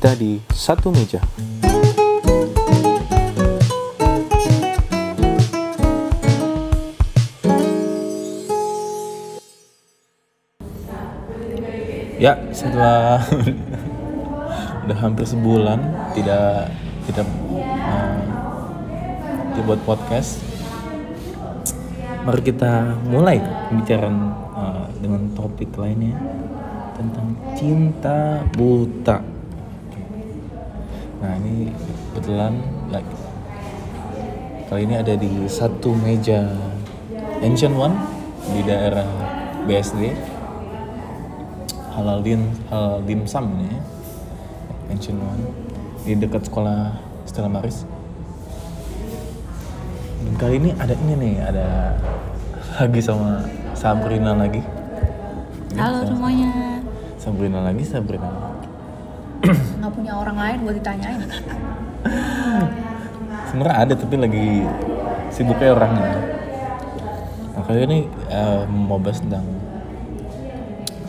kita di satu meja. Ya, setelah udah hampir sebulan tidak tidak uh, dibuat podcast, mari kita mulai pembicaraan uh, dengan topik lainnya tentang cinta buta. Nah ini kebetulan like kali ini ada di satu meja Ancient One di daerah BSD Halal Dim Halal Dimsum nih ya. Ancient One di dekat sekolah Stella Maris. Dan kali ini ada ini nih ada lagi sama Sabrina lagi. Halo semuanya. Sabrina lagi Sabrina. Nggak punya orang lain buat ditanyain. Sebenarnya ada tapi lagi sibuknya orangnya. Kali ini eh, mau bahas tentang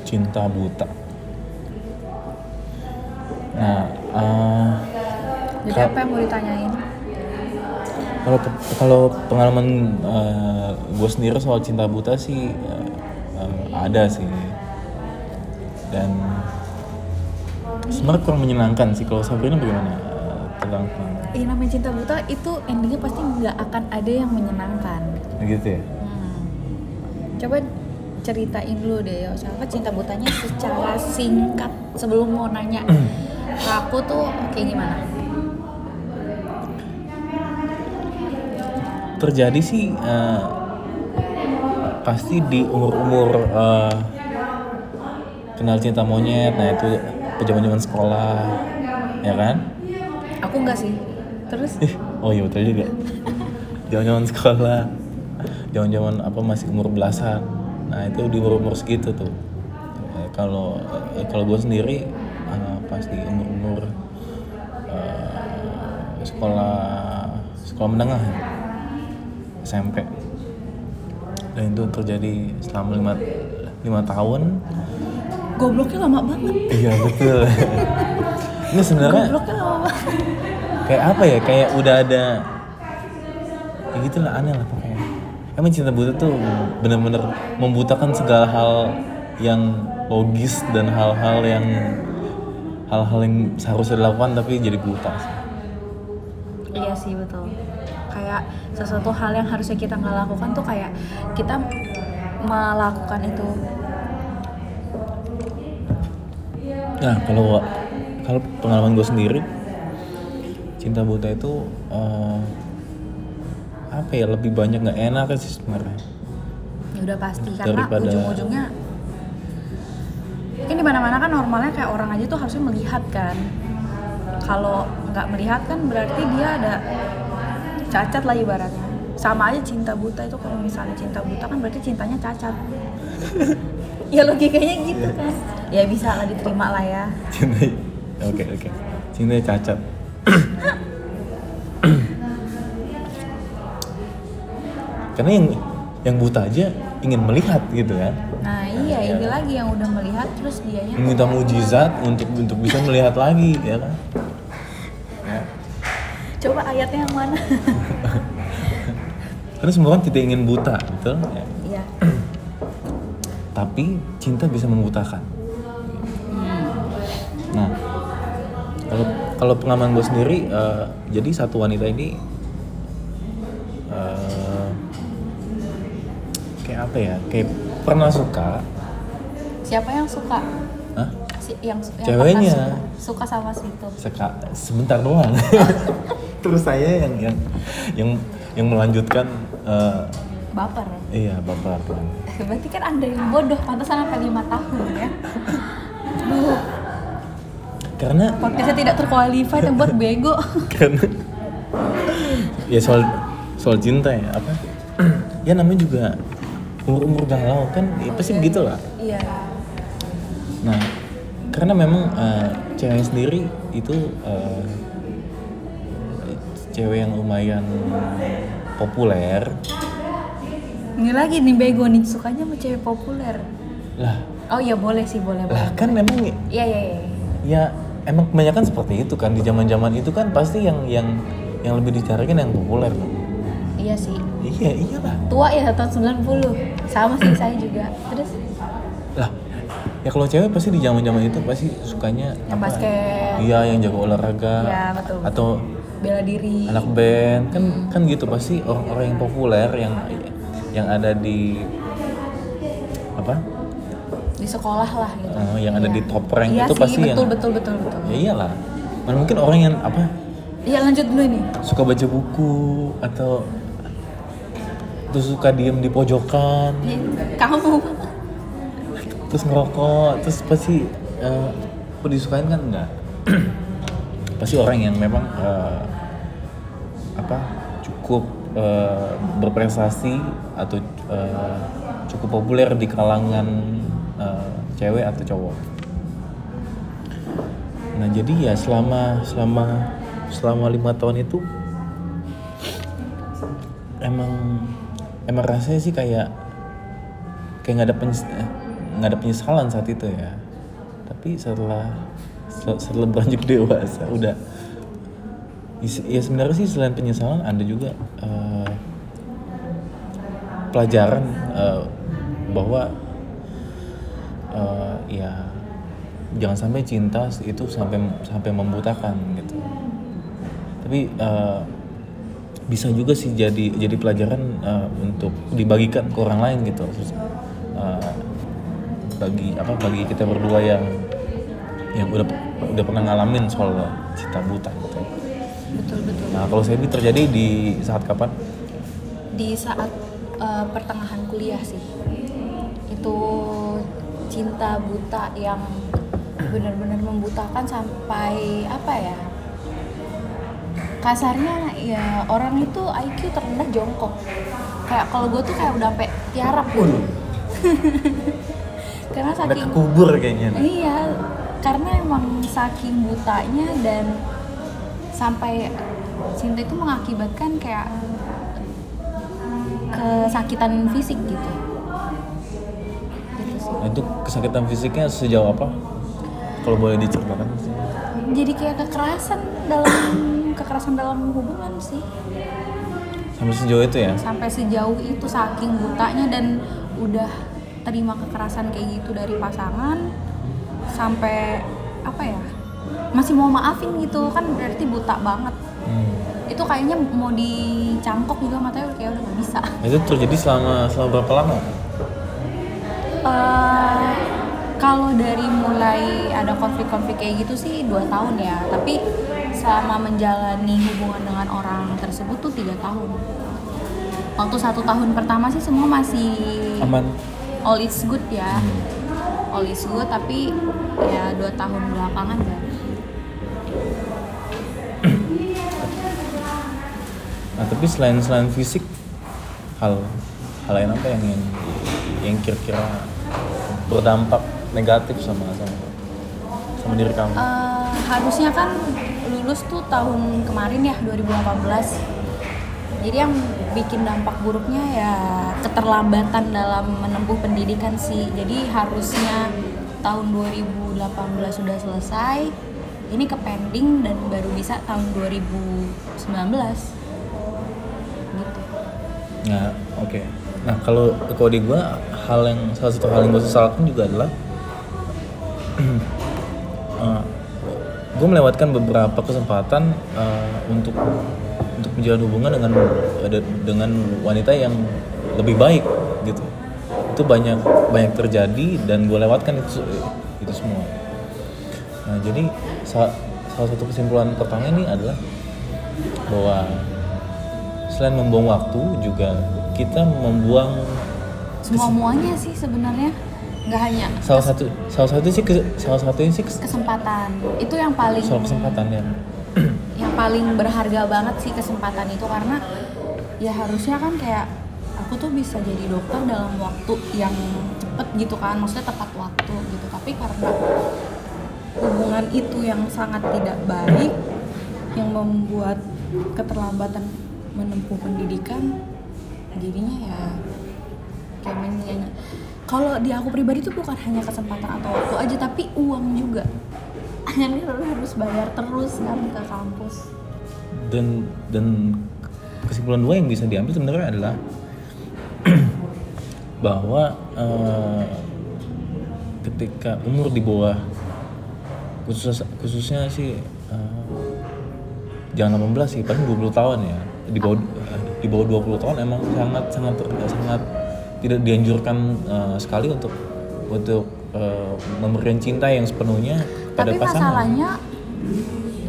cinta buta. Nah, eh, Jadi apa yang mau ditanyain? kalau kalau pengalaman gue sendiri soal cinta buta sih eh, eh, ada sih dan sebenarnya kurang menyenangkan sih kalau Sabrina bagaimana tentang Iya namanya cinta buta itu endingnya pasti nggak akan ada yang menyenangkan. gitu ya Hmm. Coba ceritain dulu deh, yo. Siapa cinta butanya secara singkat sebelum mau nanya aku tuh kayak gimana? terjadi sih eh, pasti di umur-umur eh, kenal cinta monyet nah itu zaman-zaman sekolah ya kan? Aku nggak sih. Terus? Ih, oh iya betul juga. Zaman-zaman sekolah zaman-zaman apa masih umur belasan. Nah itu di umur-umur segitu tuh. Eh, kalau eh, kalau gue sendiri eh, pasti umur-umur eh, sekolah sekolah menengah ya. SMP dan itu terjadi selama lima, lima tahun gobloknya lama banget. iya betul ini sebenarnya Gobloknya lama banget. kayak apa ya kayak udah ada ya gitu lah aneh lah pokoknya emang cinta buta tuh bener-bener membutakan segala hal yang logis dan hal-hal yang hal-hal yang seharusnya dilakukan tapi jadi buta sih. Iya sih betul. Kayak sesuatu hal yang harusnya kita nggak lakukan tuh kayak kita melakukan itu. Nah kalau kalau pengalaman gue sendiri cinta buta itu eh, apa ya lebih banyak nggak enak sih sebenarnya Ya udah pasti karena Daripada- ujung-ujungnya mungkin di mana-mana kan normalnya kayak orang aja tuh harusnya melihat kan. Kalau nggak melihat kan berarti dia ada cacat lah ibaratnya. Sama aja cinta buta itu kalau misalnya cinta buta kan berarti cintanya cacat. ya logikanya gitu kan. Ya bisa lah diterima lah ya. cinta oke oke cinta cacat karena yang yang buta aja ingin melihat gitu kan Nah iya ini lagi yang udah melihat terus dianya minta mujizat untuk untuk bisa melihat lagi ya kan ya. coba ayatnya yang mana? karena semua kan tidak ingin buta betul ya. Iya. tapi cinta bisa membutakan kalau pengalaman gue sendiri eh, jadi satu wanita ini eh, kayak apa ya kayak pernah suka Siapa yang suka? Hah? Si, yang, yang Ceweknya. suka, suka sama situ. Seka, sebentar doang terus saya yang yang yang yang melanjutkan eh, Baper. iya bapak Berarti kan anda yang bodoh, pantasan sampai lima tahun ya. Duh, karena podcastnya tidak terqualified yang buat bego. karena ya soal soal cinta ya apa ya namanya juga umur umur galau kan ya pasti begitu lah Iya. nah karena memang eh, cewek sendiri itu eh, cewek yang lumayan populer Ini lagi nih bego nih, sukanya sama cewek populer. lah Oh iya boleh sih, boleh lah boleh. kan memang ya- Iya iya iya. ya emang kebanyakan seperti itu kan di zaman zaman itu kan pasti yang yang yang lebih dicarikan yang populer dong. iya sih. Iya iyalah. Tua ya tahun 90 sama sih saya juga. Terus? Lah ya kalau cewek pasti di zaman zaman itu pasti sukanya Yang basket. iya yang jago olahraga. Iya, betul, atau bela diri. anak band. Kan kan gitu pasti orang-orang yang populer yang yang ada apa di sekolah lah gitu. Eh, yang ada Iya. di top rank iya itu sih, pasti betul, yang betul betul betul ya iyalah. Mana mungkin orang yang apa? Iya lanjut dulu ini. Suka baca buku atau terus suka diem di pojokan. Kamu. Terus ngerokok terus pasti eh, apa disukain kan? Enggak. Pasti orang yang memang eh, apa cukup eh, berprestasi atau eh, cukup populer di kalangan eh, cewek atau cowok? Nah jadi ya selama selama selama lima tahun itu emang emang rasanya sih kayak kayak nggak ada eh, nggak ada penyesalan saat itu ya. Tapi setelah setelah, beranjak dewasa udah ya sebenarnya sih selain penyesalan ada juga eh, pelajaran eh, bahwa ya jangan sampai cinta itu sampai sampai membutakan gitu. Tapi eh, bisa juga sih jadi jadi pelajaran eh, untuk dibagikan ke orang lain gitu Terus, eh, bagi apa bagi kita berdua yang yang udah udah pernah ngalamin soal cinta buta gitu. Betul betul. Nah kalau saya ini terjadi di saat kapan? Di saat eh, pertengahan kuliah sih. Itu cinta buta yang benar-benar membutakan sampai apa ya kasarnya ya orang itu IQ terendah jongkok kayak kalau gue tuh kayak udah sampai tiarap gitu karena saking kekubur kayaknya nih. Iya, karena emang saking butanya dan sampai cinta itu mengakibatkan kayak kesakitan fisik gitu. Nah, itu kesakitan fisiknya sejauh apa kalau boleh diceritakan Jadi kayak kekerasan dalam kekerasan dalam hubungan sih. sampai sejauh itu ya Sampai sejauh itu saking butanya dan udah terima kekerasan kayak gitu dari pasangan sampai apa ya? Masih mau maafin gitu kan berarti buta banget. Hmm. itu kayaknya mau dicangkok juga matanya kayak udah nggak bisa Nah, itu terjadi selama selama berapa lama Eh, kalau dari mulai ada konflik-konflik kayak gitu sih dua tahun ya. Tapi selama menjalani hubungan dengan orang tersebut tuh tiga tahun. Waktu satu tahun pertama sih semua masih aman. All is good ya. All is good tapi ya dua tahun belakangan kan nah tapi selain selain fisik hal hal lain apa yang yang, yang kira-kira berdampak negatif sama sama sama diri kamu? Eh, harusnya kan lulus tuh tahun kemarin ya 2018 jadi yang bikin dampak buruknya ya keterlambatan dalam menempuh pendidikan sih. Jadi harusnya tahun 2018 sudah selesai ini ke pending dan baru bisa tahun 2019 gitu. Nah, oke. Nah, kalau kalau di gua hal yang salah satu hal yang gue sesalkan juga adalah eh, gue melewatkan beberapa kesempatan eh, untuk untuk menjalin hubungan dengan dengan wanita yang lebih baik gitu. Itu banyak banyak terjadi dan gue lewatkan itu itu semua. Nah, jadi sa- salah satu kesimpulan pertama ini adalah bahwa selain membuang waktu juga kita membuang semua muanya sih sebenarnya. Nggak hanya salah satu salah satu sih ke- salah satunya sih kes- kesempatan. Itu yang paling soal kesempatan ya. yang paling berharga banget sih kesempatan itu karena ya harusnya kan kayak aku tuh bisa jadi dokter dalam waktu yang cepet gitu kan maksudnya tepat waktu gitu. Tapi karena hubungan itu yang sangat tidak baik yang membuat keterlambatan menempuh pendidikan jadinya ya kayak kalau di aku pribadi tuh bukan hanya kesempatan atau waktu aja tapi uang juga. Ini lu harus bayar terus kan ke kampus. Dan dan kesimpulan dua yang bisa diambil sebenarnya adalah bahwa eh, ketika umur di bawah khusus khususnya sih eh, jangan 18 sih paling 20 tahun ya di bawah di bawah 20 tahun emang sangat sangat sangat tidak dianjurkan eh, sekali untuk untuk eh, memberikan cinta yang sepenuhnya pada tapi pasangan. masalahnya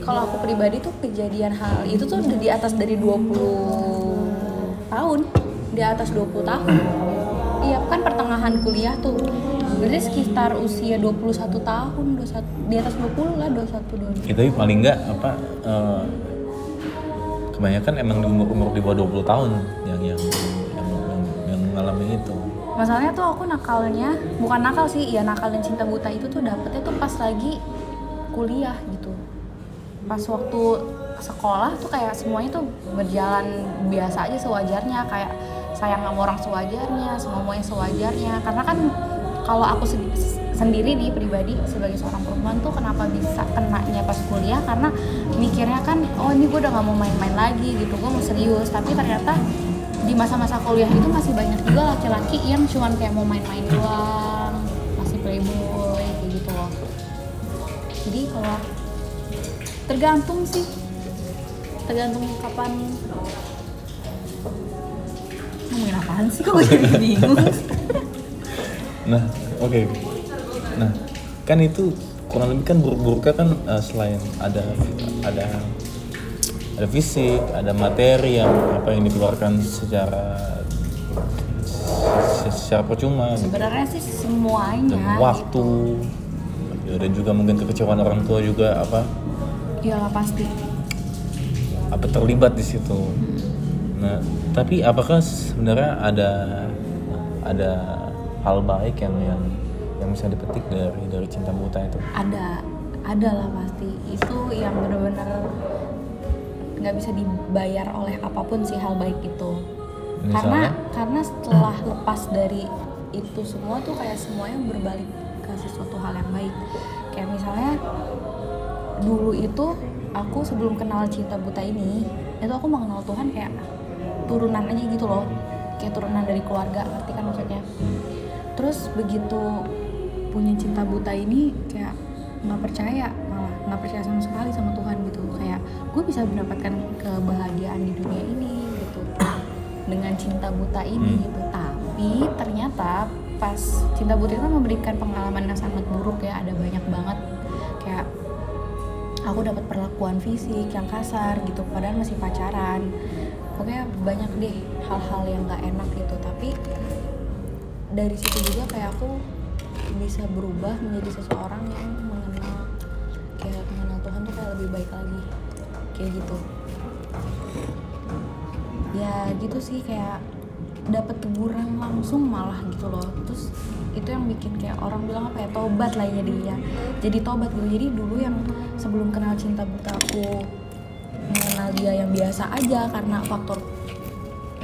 kalau aku pribadi tuh kejadian hal itu tuh udah di atas dari 20 tahun di atas 20 tahun. Iya kan pertengahan kuliah tuh. Berarti sekitar usia 21 tahun 21, di atas 20 lah 21 22 Ya, tapi paling enggak apa eh, kebanyakan emang di umur umur di bawah 20 tahun yang yang yang, yang, yang mengalami itu. masalahnya tuh aku nakalnya bukan nakal sih ya nakal dan cinta buta itu tuh dapetnya tuh pas lagi kuliah gitu pas waktu sekolah tuh kayak semuanya tuh berjalan biasa aja sewajarnya kayak sayang sama orang sewajarnya semuanya sewajarnya karena kan kalau aku se- sendiri nih pribadi sebagai seorang perempuan tuh kenapa bisa kenanya pas kuliah? Karena mikirnya kan oh ini gue udah nggak mau main-main lagi gitu. Gue mau serius. Tapi ternyata di masa-masa kuliah itu masih banyak juga laki-laki yang cuman kayak mau main-main doang masih playboy kayak gitu loh. Jadi kalau tergantung sih. Tergantung kapan. Ngomongin apaan sih? Kok jadi bingung Nah, oke. Nah, kan itu kurang lebih kan buruk-buruknya kan eh, selain ada ada ada fisik, ada materi yang apa yang dikeluarkan secara se- secara percuma gitu. sebenarnya sih semuanya dan waktu ya, dan juga mungkin kekecewaan orang tua juga apa ya pasti apa terlibat di situ. Nah, tapi apakah sebenarnya ada ada hal baik yang yang yang bisa dipetik dari dari cinta buta itu? ada ada lah pasti. Itu yang benar-benar nggak bisa dibayar oleh apa pun sih hal baik itu. Karena Misalnya? karena setelah lepas dari itu semua tuh kayak semuanya berbalik ke sesuatu hal yang baik. Kayak misalnya dulu itu aku sebelum kenal cinta buta ini itu aku mengenal Tuhan kayak turunan aja gitu loh. Kayak turunan dari keluarga ngerti kan maksudnya terus begitu punya cinta buta ini kayak nggak percaya malah nggak percaya sama sekali sama Tuhan gitu. Kayak gue bisa mendapatkan kebahagiaan di dunia ini gitu. Dengan cinta buta ini Hmm. gitu. Tapi ternyata pas cinta buta itu memberikan pengalaman yang sangat buruk ya. Ada banyak banget. Kayak aku dapat perlakuan fisik yang kasar gitu. Padahal masih pacaran. Pokoknya banyak deh hal-hal yang nggak enak gitu. Tapi dari situ juga kayak aku bisa berubah menjadi seseorang yang mengenal kayak mengenal Tuhan tuh kayak lebih baik lagi kayak gitu. Ya gitu sih kayak dapat teguran langsung malah gitu loh. Terus itu yang bikin kayak orang bilang apa ya tobat lah ya. Dia jadi tobat gitu. Jadi dulu yang sebelum kenal cinta buta aku mengenal dia yang biasa aja karena faktor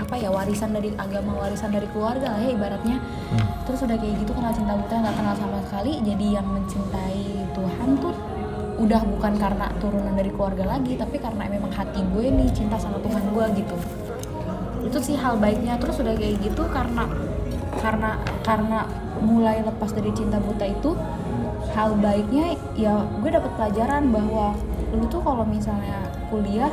apa ya warisan dari agama warisan dari keluarga lah ya ibaratnya. Hmm. terus udah kayak gitu kenal cinta buta nggak kenal sama sekali. Jadi yang mencintai Tuhan tuh udah bukan karena turunan dari keluarga lagi tapi karena memang hati gue nih cinta sama Tuhan gue gitu. Itu sih hal baiknya. Terus udah kayak gitu karena karena karena mulai lepas dari cinta buta itu hal baiknya ya gue dapet pelajaran bahwa lu tuh kalau misalnya kuliah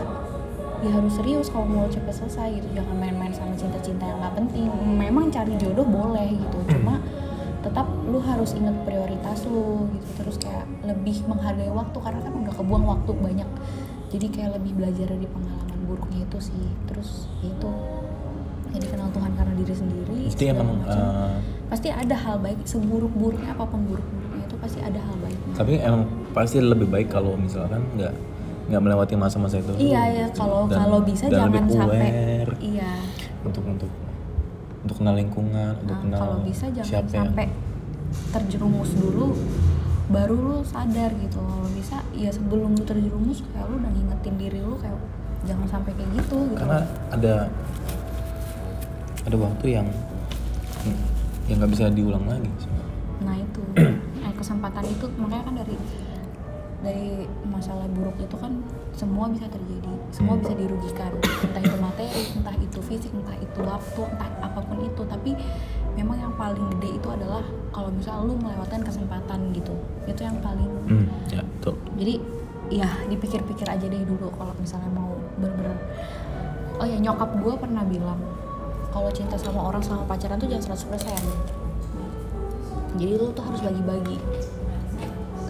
ya harus serius kalau mau cepet selesai gitu. Jangan main-main sama cinta-cinta yang nggak penting. Memang cari jodoh boleh gitu cuma tetap lu harus inget prioritas lu gitu. Terus kayak lebih menghargai waktu karena kan udah kebuang waktu banyak. Jadi kayak lebih belajar dari pengalaman buruknya itu sih. Terus ya itu jadi kenal Tuhan karena diri sendiri segala emang eh, pasti ada hal baik seburuk-buruknya apa pun buruk-buruknya itu pasti ada hal baiknya. Tapi emang pasti lebih baik kalau misalkan nggak nggak melewati masa-masa itu. iya ya kalau kalau bisa dan jangan sampai iya. untuk untuk untuk kenal lingkungan, untuk Nah, kenal kalau bisa jangan siapa yang- sampai terjerumus dulu baru lu sadar gitu. Kalau bisa ya sebelum lu terjerumus kayak lu udah ngingetin diri lu kayak jangan sampai kayak gitu gitu. Karena ada ada waktu yang yang nggak bisa diulang lagi nah itu. Eh, kesempatan itu makanya kan dari dari masalah buruk itu kan semua bisa terjadi semua Hmm. bisa dirugikan entah itu materi entah itu fisik entah itu waktu entah apa pun itu tapi memang yang paling gede itu adalah kalau misalnya lu melewatkan kesempatan gitu itu yang paling Hmm, ya betul. jadi ya dipikir-pikir aja deh dulu kalau misalnya mau bener-bener oh ya nyokap gue pernah bilang kalau cinta sama orang sama pacaran tuh jangan 100% jadi lu tuh harus bagi-bagi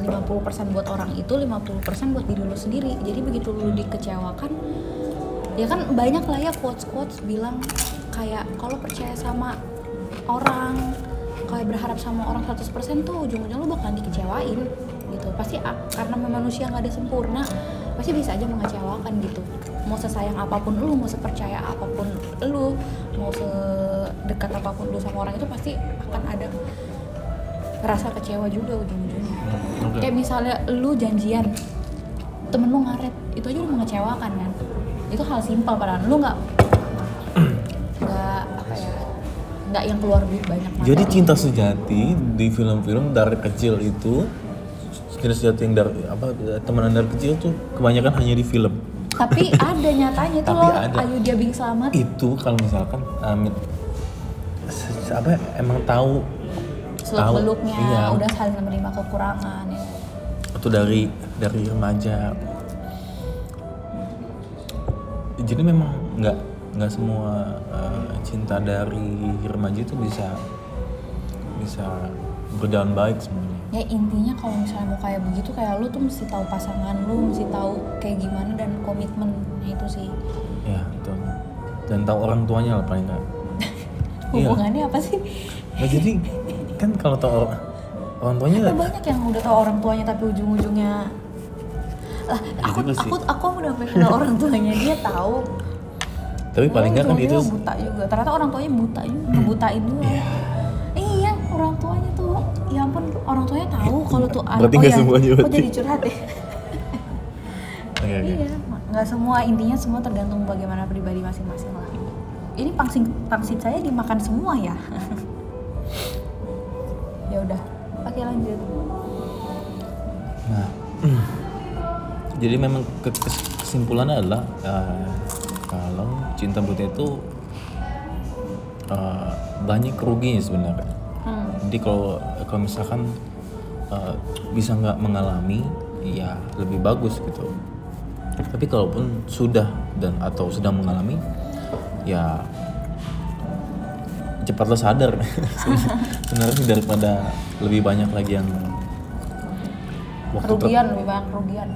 50% buat orang itu 50% buat diri lu sendiri. Jadi begitu lu dikecewakan ya kan banyak lah ya quotes-quotes bilang kayak kalau percaya sama orang kayak berharap sama orang 100% tuh ujung-ujungnya lu bakalan dikecewain gitu. Pasti karena manusia nggak ada sempurna pasti bisa aja mengecewakan gitu. Mau sesayang apa pun lu mau sepercaya apa pun lu mau sedekat apa pun lu sama orang itu pasti akan ada rasa kecewa juga ujung-ujungnya Oke. kayak misalnya lu janjian temen lu ngaret itu aja udah mengecewakan kan itu hal simpel padahal lu nggak nggak apa ya nggak yang keluar duit banyak Jadi materi. cinta sejati di film-film dari kecil itu cinta sejati yang dari apa temenan dari kecil tuh kebanyakan hanya di film. tapi ada nyatanya tuh loh ada. ayo dia bing selamat Itu kalau misalkan Amit se- apa emang tahu tahu, beluknya iya. udah saling menerima kekurangan ya. itu dari dari remaja. Jadi memang nggak nggak semua eh, cinta dari remaja itu bisa bisa berjalan baik semuanya. ya intinya kalau misalnya mau kayak begitu kayak lu tuh mesti tahu pasangan lu mesti tahu kayak gimana dan komitmen itu sih Ya itu. Dan tahu orang tuanya lah paling nggak. Iya. hubungannya apa sih Nah, jadi kan kalau tahu orang, tuanya Tapi banyak yang udah tahu orang tuanya tapi ujung-ujungnya lah aku juga sih. aku aku udah kenal orang tuanya dia tahu tapi paling nggak kan itu buta juga ternyata orang tuanya buta juga ngebutain juga Iya. iya orang tuanya tuh ya ampun orang tuanya tahu kalau tuh anak Berarti nggak semuanya berarti. jadi curhat ya Oke, oke. iya nggak semua intinya semua tergantung bagaimana pribadi masing-masing lah ini pangsit pangsit saya dimakan semua ya ya oke lanjut Nah, jadi memang ke- kes- kesimpulannya adalah eh, kalau cinta buta itu eh, banyak kerugiannya sebenarnya. hmm. Jadi kalau kalau misalkan eh, bisa nggak mengalami, ya lebih bagus gitu. Tapi kalaupun sudah dan atau sedang mengalami, ya cepatlah sadar. Sebenarnya daripada lebih banyak lagi yang waktu kerugian lebih banyak kerugian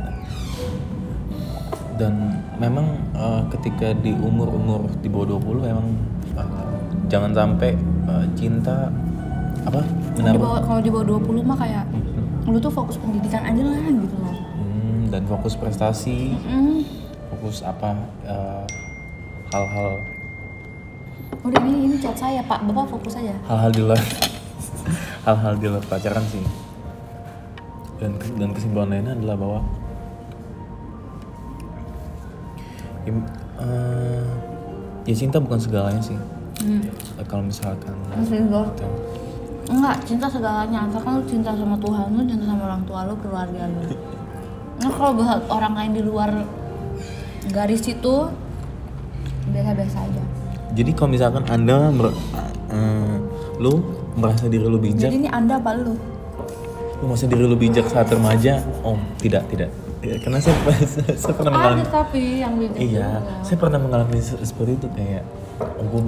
dan memang eh, ketika di umur-umur di bawah 20 memang eh, jangan sampai eh, cinta apa bawah kalau di bawah 20 mah kayak lu tuh fokus pendidikan aja lah gitu loh Hmm, dan fokus prestasi Hmm. fokus apa eh, hal-hal udah ini ini chat saya pak. Bapak fokus aja. Hal-hal di luar hal-hal di luar pacaran sih. Dan dan kesimpulan lainnya adalah bahwa ya, eh, ya cinta bukan segalanya sih. Hmm. Eh, kalau misalkan gitu. enggak cinta segalanya. Asalkan lu cinta sama Tuhan lu cinta sama orang tua lu keluarga lu. Nah kalau buat orang lain di luar garis itu biasa-biasa aja Jadi kalau misalkan anda mer- eh, lu merasa diri lu bijak, jadi ini anda apa lu lu merasa diri lu bijak saat remaja, om tidak tidak. Ya, Karena saya, saya pernah mengalami, ada tapi yang bijak iya, juga. saya pernah mengalami se- seperti itu kayak, oh gue,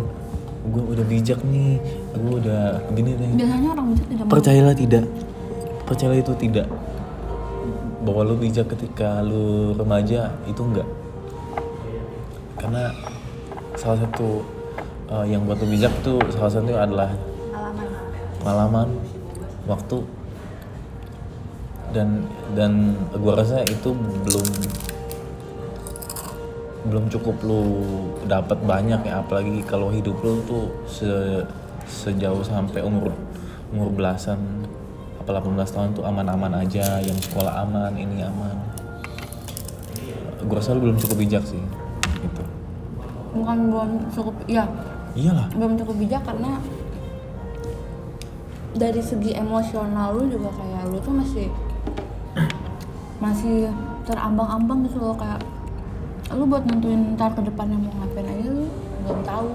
gue udah bijak nih, gue udah begini nih. biasanya orang bijak tidak mau Percayalah tidak, percayalah itu tidak. Bahwa lu bijak ketika lu remaja itu enggak. Karena salah satu eh, yang buat bijak itu salah satunya adalah alaman pengalaman, waktu. Dan dan gua rasa itu belum belum cukup lu dapat banyak ya. Apalagi kalau hidup lu tuh se- sejauh sampai umur umur belasan apa 18 tahun tuh aman-aman aja. Yang sekolah aman ini aman. Gua rasa lu belum cukup bijak sih bukan belum cukup ya iyalah. Belum cukup bijak karena dari segi emosional lu juga kayak lu tuh masih masih terambang-ambang gitu loh. Kayak lu buat nentuin ntar ke depannya mau ngapain aja lu belum tahu.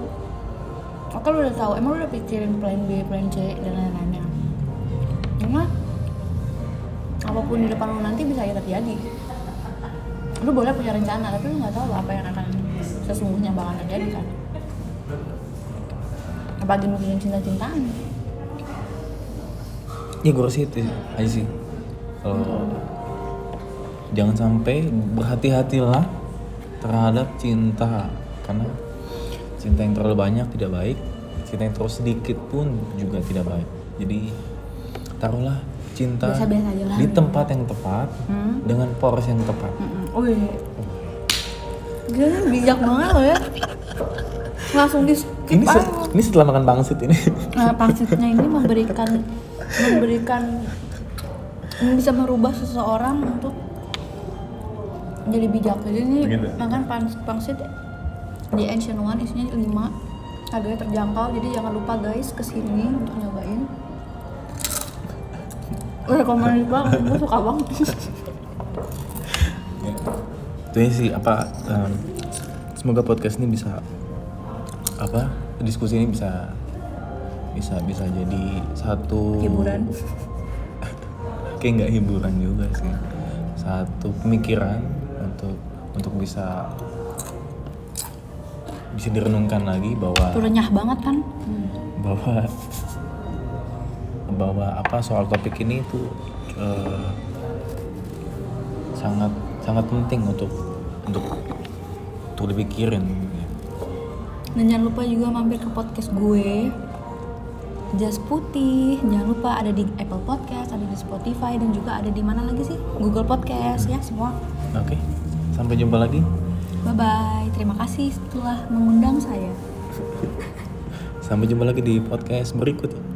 Oke lu udah tahu, emang lu udah pikirin plan B, plan C dan lain-lainnya. Karena apa pun di depan lu nanti bisa aja terjadi. Lu boleh punya rencana, tapi lu nggak tahu apa yang akan sesungguhnya bakal terjadi kan Apalagi mikirin cinta-cintaan ya gue rasa itu aja sih kalau jangan sampai berhati-hatilah terhadap cinta karena cinta yang terlalu banyak tidak baik cinta yang terlalu sedikit pun juga tidak baik jadi taruhlah cinta Biasa-biasa aja lah. di tempat yang tepat Hmm. dengan porsi yang tepat Mm-mm. Wih. Gila bijak banget lo ya. Langsung di skip ini se- aja. ini setelah makan pangsit ini Nah, pangsitnya ini memberikan memberikan bisa merubah seseorang untuk jadi bijak. Jadi ini Begitu. makan pangsit, pangsit di Ancient One isinya 5 harganya terjangkau jadi jangan lupa guys ke sini untuk nyobain rekomendasi banget gue suka banget itu sih apa em, semoga podcast ini bisa apa diskusi ini bisa bisa bisa jadi satu Hiburan. kayak nggak hiburan juga sih satu pemikiran untuk untuk bisa bisa direnungkan lagi bahwa renyah banget kan bahwa bahwa apa soal topik ini tuh eh, sangat sangat penting untuk untuk untuk dipikirin. Dan jangan lupa juga mampir ke podcast gue Jas Putih. Jangan lupa ada di Apple Podcast, ada di Spotify Dan juga ada di mana lagi sih? Google Podcast ya semua. Oke sampai jumpa lagi. Bye-bye. Terima kasih telah mengundang saya. Sampai jumpa lagi di podcast berikutnya